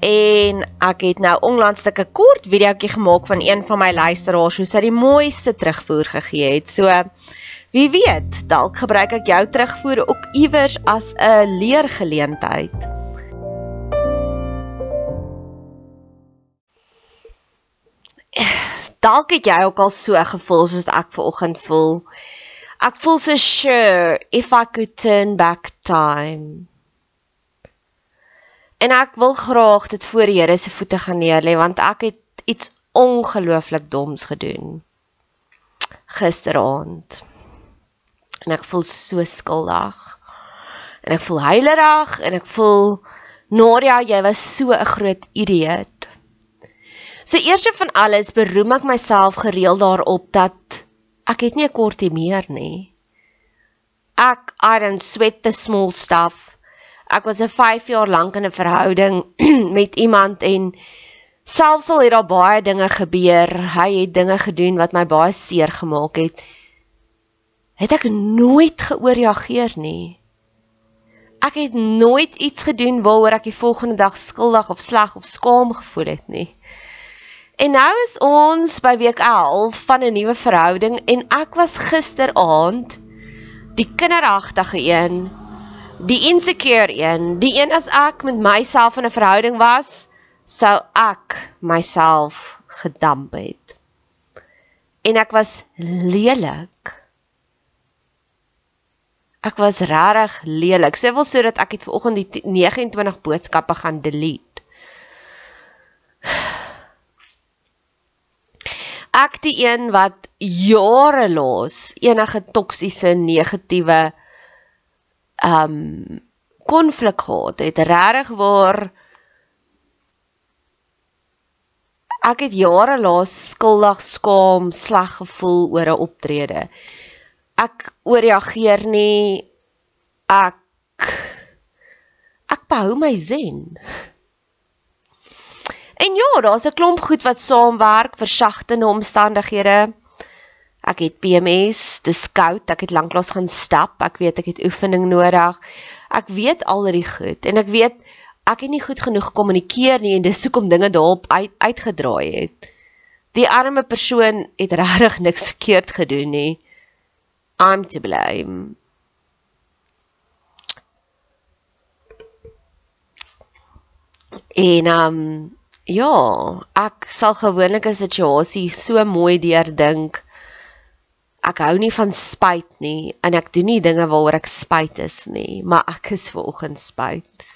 en ek het nou onlangs 'n kort videoetjie gemaak van een van my luisteraars hoe sy die mooiste terugvoer gegee het. So wie weet, dalk gebruik ek jou terugvoer ook iewers as 'n leergeleentheid. Dalk het jy ook al so gevoel soos ek vanoggend voel. Ek voel so sure if I could turn back time En ek wil graag dit voor die Here se voete gaan neerlê want ek het iets ongelooflik doms gedoen gisteraand. En ek voel so skuldig. En ek voel heilerig en ek voel Nadia, jy was so 'n groot idioot. So eerste van alles beroem ek myself gereeld daarop dat ek het nie 'n kortie meer nie. Ek I don't sweat the small stuff Ek was 'n 5 jaar lank in 'n verhouding met iemand en selfs al het daar baie dinge gebeur, hy het dinge gedoen wat my baie seer gemaak het, het ek nooit geoorreageer nie. Ek het nooit iets gedoen waaroor ek die volgende dag skuldig of sleg of skaam gevoel het nie. En nou is ons by week 11 van 'n nuwe verhouding en ek was gisteraand die kinderagtige een die insecure een, die een as ek met myself in 'n verhouding was, sou ek myself gedamp het. En ek was lelik. Ek was regtig lelik. Sê wel sodat ek het vanoggend die 29 boodskappe gaan delete. Ek die een wat jare laas enige toksiese negatiewe um konflik gehad het. Regtig waar ek het jare laas skuldig skaam sleg gevoel oor 'n optrede. Ek ooreageer nie. Ek ek behou my zen. En ja daar's 'n klomp goed wat saamwerk vir sagtende omstandighede Ek het PMS, dis koud, ek het lanklaas gaan stap, ek weet ek het oefening nodig. Ek weet al die goed en ek weet ek het nie goed genoeg gekommunikeer nie en dis hoekom dinge daarop uit, uitgedraai het. Die arme persoon het regtig niks verkeerd gedoen nie. I'm to blame. En um ja, ek sal gewoonlik 'n situasie so mooi deurdink ek hou nie van spyt nie en ek doen nie dinge waaroor ek spyt is nie, maar ek is vanoggend spyt.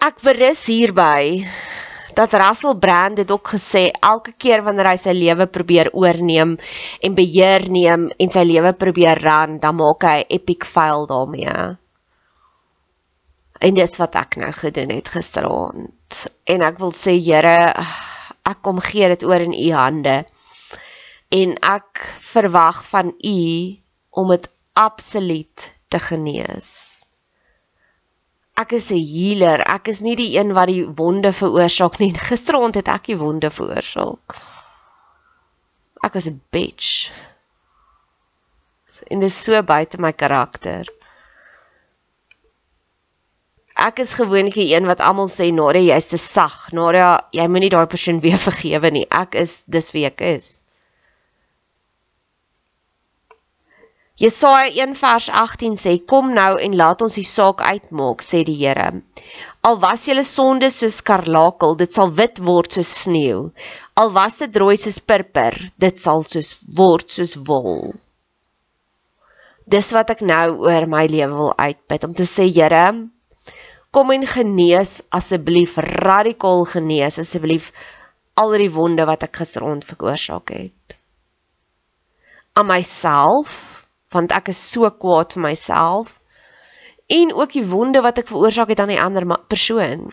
Ek berus hierby dat Russell Brand dit ook gesê elke keer wanneer hy sy lewe probeer oorneem en beheer neem en sy lewe probeer ran, dan maak hy 'n epic fail daarmee. En dis wat ek nou gedoen het gisteraand. En ek wil sê Here, ek kom gee dit oor in u hande en ek verwag van u om dit absoluut te genees. Ek is 'n healer. Ek is nie die een wat die wonde veroorsaak nie. Gisteraand het ek die wonde veroorsaak. Ek was 'n bitch. En dit is so buite my karakter ek is gewoonlik die een wat almal sê Nadia jy's te sag. Nadia, jy moenie daai persoon weer vergewe nie. Ek is dis wie ek is. Jesaja 1 vers 18 sê kom nou en laat ons die saak uitmaak sê die Here. Al was julle sonde soos skarlakel, dit sal wit word soos sneeu. Al was dit rooi soos purper, dit sal soos word soos wol. Dis wat ek nou oor my lewe wil uitbid om te sê Here, kom en genees asseblief radikaal genees asseblief al die wonde wat ek gisteraand veroorsaak het aan myself want ek is so kwaad vir myself en ook die wonde wat ek veroorsaak het aan die ander persoon.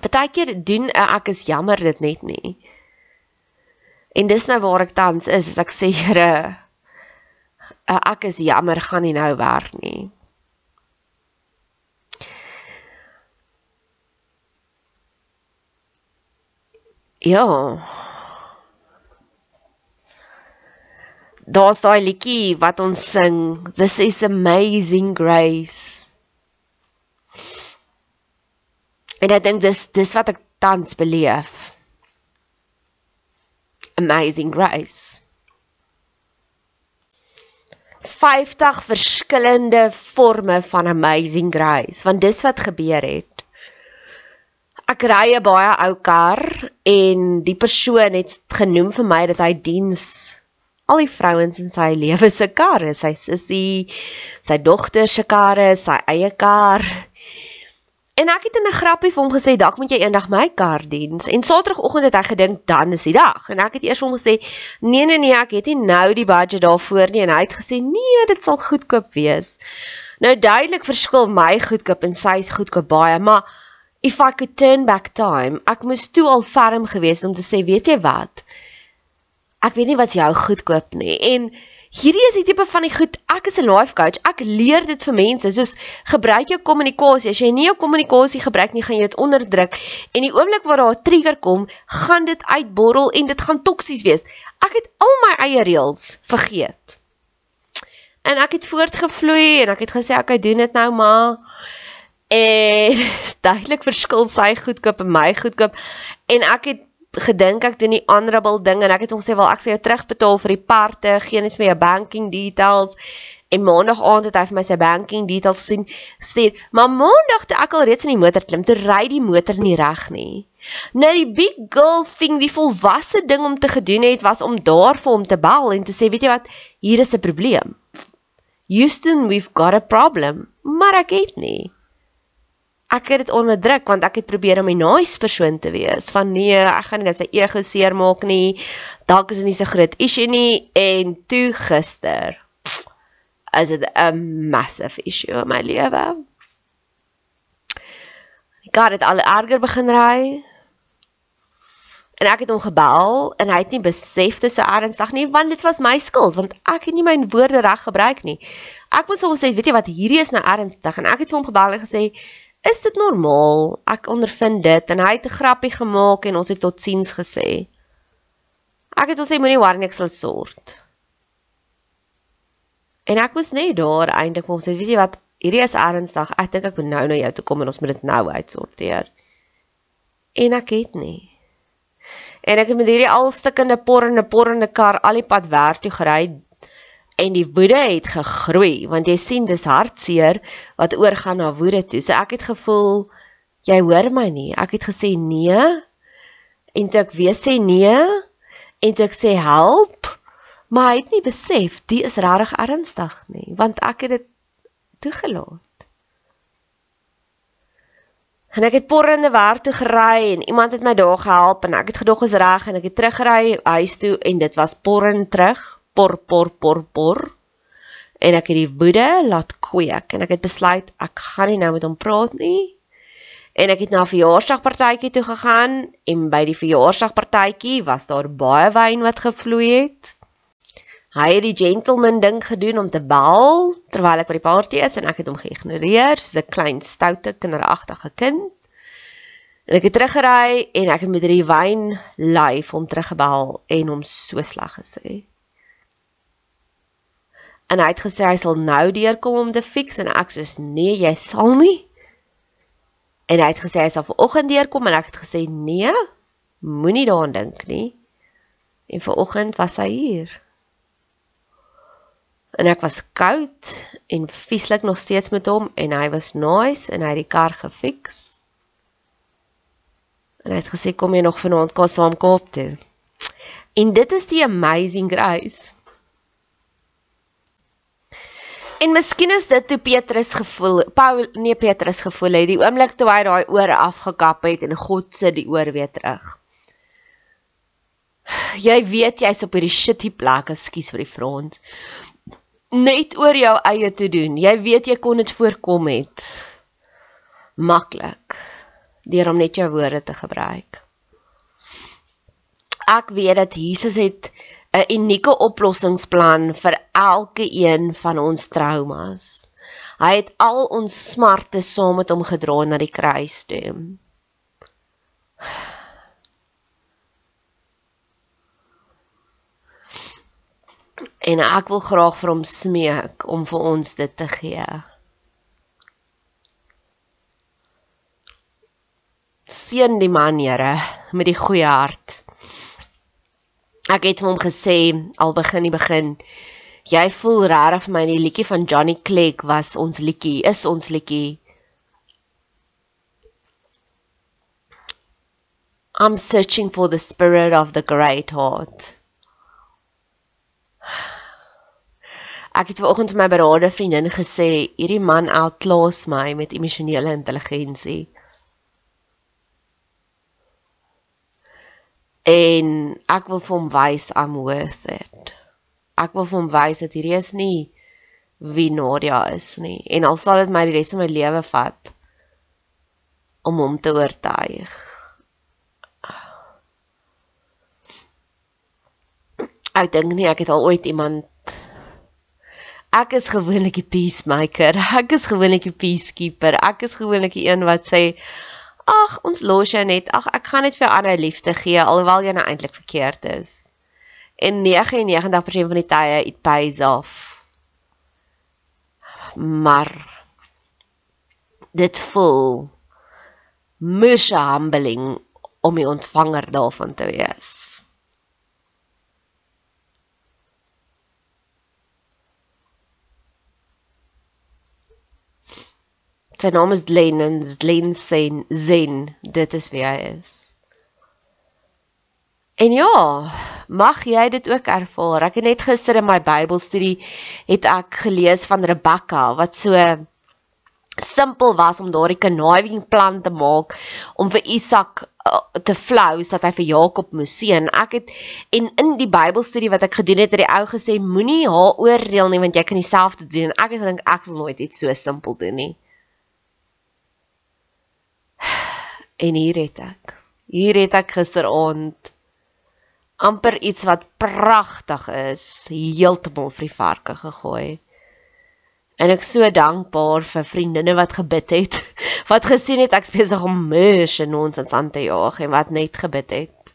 Partykeer doen ek is jammer dit net nie. En dis nou waar ek tans is, as ek sê Here, uh, ek is jammer, gaan nie nou werk nie. Ja. Daar's daai liedjie wat ons sing, This is amazing grace. En ek dink dis dis wat ek tans beleef. Amazing grace. 50 verskillende forme van amazing grace, want dis wat gebeur het. Ek ry 'n baie ou kar en die persoon het genoem vir my dat hy diens al die vrouens in sy lewe se karre, sy sussie, sy dogter se karre, sy eie kar. En ek het in 'n grappie vir hom gesê, "Dalk moet jy eendag my kar diens." En Saterdagoggend het hy gedink, "Dan is die dag." En ek het eers hom gesê, "Nee nee nee, ek het nie nou die budget daarvoor nie." En hy het gesê, "Nee, dit sal goedkoop wees." Nou duidelik verskil my goedkoop en sy se goedkoop baie, maar if I could turn back time, ek moes toe al ferm gewees om te sê, "Weet jy wat? Ek weet nie wat jou goedkoop nie." En hierdie is die tipe van die goed ek is 'n life coach ek leer dit vir mense. Soos gebruik jou kommunikasie. As jy nie jou kommunikasie gebruik nie gaan jy dit onderdruk. En die oomblik waar daar 'n trigger kom gaan dit uitborrel en dit gaan toksies wees. Ek het al my eie reëls vergeet. En ek het voortgevloei en ek het gesê ek doen dit nou maar en duidelik verskil sy goedkoop en my goedkoop en ek het gedink ek doen die honorable ding en ek het hom sê wel ek sê jou terugbetaal vir die parte, geen eens meer jou banking details. En maandag aand het hy vir my sy banking details gesien stuur. Maar maandag toe ek al reeds in die motor klim, toe ry die motor nie reg nie. Nou die big girl thing, die volwasse ding om te gedoen het was om daar vir hom te bel en te sê, weet jy wat, hier is 'n probleem. Houston, we've got a problem. Maar ek het nie ek het dit onderdruk want ek het probeer om 'n nice persoon te wees. Van nee, ek gaan nie net sy ego seermaak nie. Dalk is dit nie so groot issue nie en toe gister is dit 'n massive issue in my lewe. Ek het dit al erger begin ry. En ek het hom gebel en hy het nie besef dit so ernstig nie want dit was my skuld want ek het nie my woorde reg gebruik nie. Ek moes hom sê, weet jy wat, hierdie is nou ernstig en ek het vir hom gebel en gesê is dit normaal? Ek ondervind dit en hy het 'n grappie gemaak en ons het totsiens gesê. Ek het hom sê moenie worry ek sal sort. En ek was net daar eintlik om sê, weet jy wat, hierdie is ernstig. Ek dink ek moet nou na jou toe kom en ons moet dit nou uitsorteer. En ek het nie. En ek het met hierdie alstikkende porrende porrende kar al die pad werk toe gery en die woede het gegroei want jy sien dis hartseer wat oorgaan na woede toe. So ek het gevoel jy hoor my nie. Ek het gesê nee en toe ek weer sê nee en toe ek sê help, maar hy het nie besef die is regtig ernstig nie want ek het dit toegelaat. En ek het porrende werk toe gery en iemand het my daar gehelp en ek het gedog is reg en ek het teruggery huis toe en dit was porrend terug por por por por en ek het die woede laat kweek en ek het besluit ek gaan nie nou met hom praat nie. En ek het na 'n verjaarsdagpartytjie toe gegaan en by die verjaarsdagpartytjie was daar baie wyn wat gevloei het. Hy het die gentleman ding gedoen om te bel terwyl ek by die party is en ek het hom geïgnoreer soos 'n klein stoute kinderagtige kind. En ek het teruggery en ek het met die wyn live hom teruggebel en hom so sleg gesê en hy het gesê hy sal nou deurkom om te fix en ek sê nee, jy sal nie. En hy het gesê hy sal vanoggend deurkom en ek het gesê nee, moenie daaraan dink nie. En vanoggend was hy hier. En ek was koud en vieslik nog steeds met hom en hy was nice en hy het die kar gefix. En hy het gesê kom jy nog vanaand kos saam koop toe. En dit is die amazing grace. En miskien is dit toe Petrus gevoel, Paul nee Petrus gevoel het, die oomblik toe hy daai oor afgekap het en God se die oor weer terug. Jy weet jy's op hierdie shitty plek, ekskuus vir die front. Net oor jou eie te doen. Jy weet jy kon dit voorkom het. Maklik deur om net jou woorde te gebruik. Ek weet dat Jesus het 'n unieke oplossingsplan vir elke een van ons traumas. Hy het al ons smarte saam met hom gedra na die kruis toe. En ek wil graag vir hom smeek om vir ons dit te gee. Seën die man, Here, met die goeie hart. Ek het vir hom gesê al begin die begin. Jy voel regtig vir my die liedjie van Johnny Clegg was ons liedjie, is ons liedjie. I'm searching for the spirit of the great heart. Ek het vanoggend vir my berade vriendin gesê, hierdie man outlaws my met emosionele intelligensie. En ek wil vir hom wys I'm worth it. Ek wil vir hom wys dat hierdie is nie wie Nadia is nie en al sal dit my die res van my lewe vat om hom te oortuig. Ek dink nie ek het al ooit iemand Ek is gewoonlik die peacemaker. Ek is gewoonlik die peacekeeper. Ek is gewoonlik die een wat sê ag, ons los jou net. Ag, ek gaan net vir ander liefde gee alhoewel jy nou eintlik verkeerd is. En 99% van die tye it pays off. Maar dit voel moes humbling om die ontvanger daarvan te wees. Sy naam is Glen en Glen Zen Zen. Dit is wie hy is. En ja, mag jy dit ook ervaar. Ek het net gister in my Bybelstudie het ek gelees van Rebekka wat so simpel was om daardie conniving plan te maak om vir Isak uh, te flou sodat hy vir Jakob moes seën. Ek het en in die Bybelstudie wat ek gedoen het, het die ou gesê moenie haar oordeel nie want jy kan dieselfde doen. Ek het gedink ek sal nooit iets so simpel doen nie. En hier het ek. Hier het ek gisteraand amper iets wat pragtig is, heeltemal vir die varke gegooi. En ek so dankbaar vir vriendinne wat gebid het, wat gesien het ek besig om murs en ons aan te jaag en wat net gebid het.